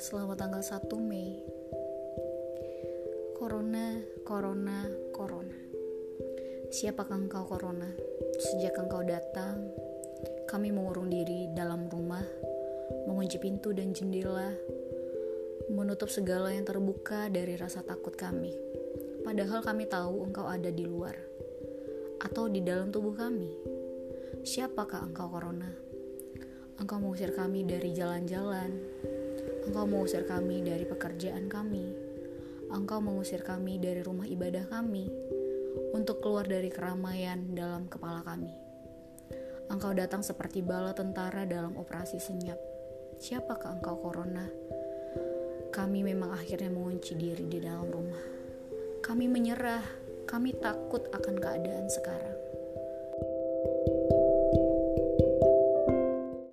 Selamat tanggal 1 Mei Corona, Corona, Corona Siapakah engkau Corona? Sejak engkau datang Kami mengurung diri dalam rumah Mengunci pintu dan jendela Menutup segala yang terbuka dari rasa takut kami Padahal kami tahu engkau ada di luar Atau di dalam tubuh kami Siapakah engkau Corona? Engkau mengusir kami dari jalan-jalan. Engkau mengusir kami dari pekerjaan kami. Engkau mengusir kami dari rumah ibadah kami untuk keluar dari keramaian dalam kepala kami. Engkau datang seperti bala tentara dalam operasi senyap. Siapakah engkau corona? Kami memang akhirnya mengunci diri di dalam rumah. Kami menyerah, kami takut akan keadaan sekarang.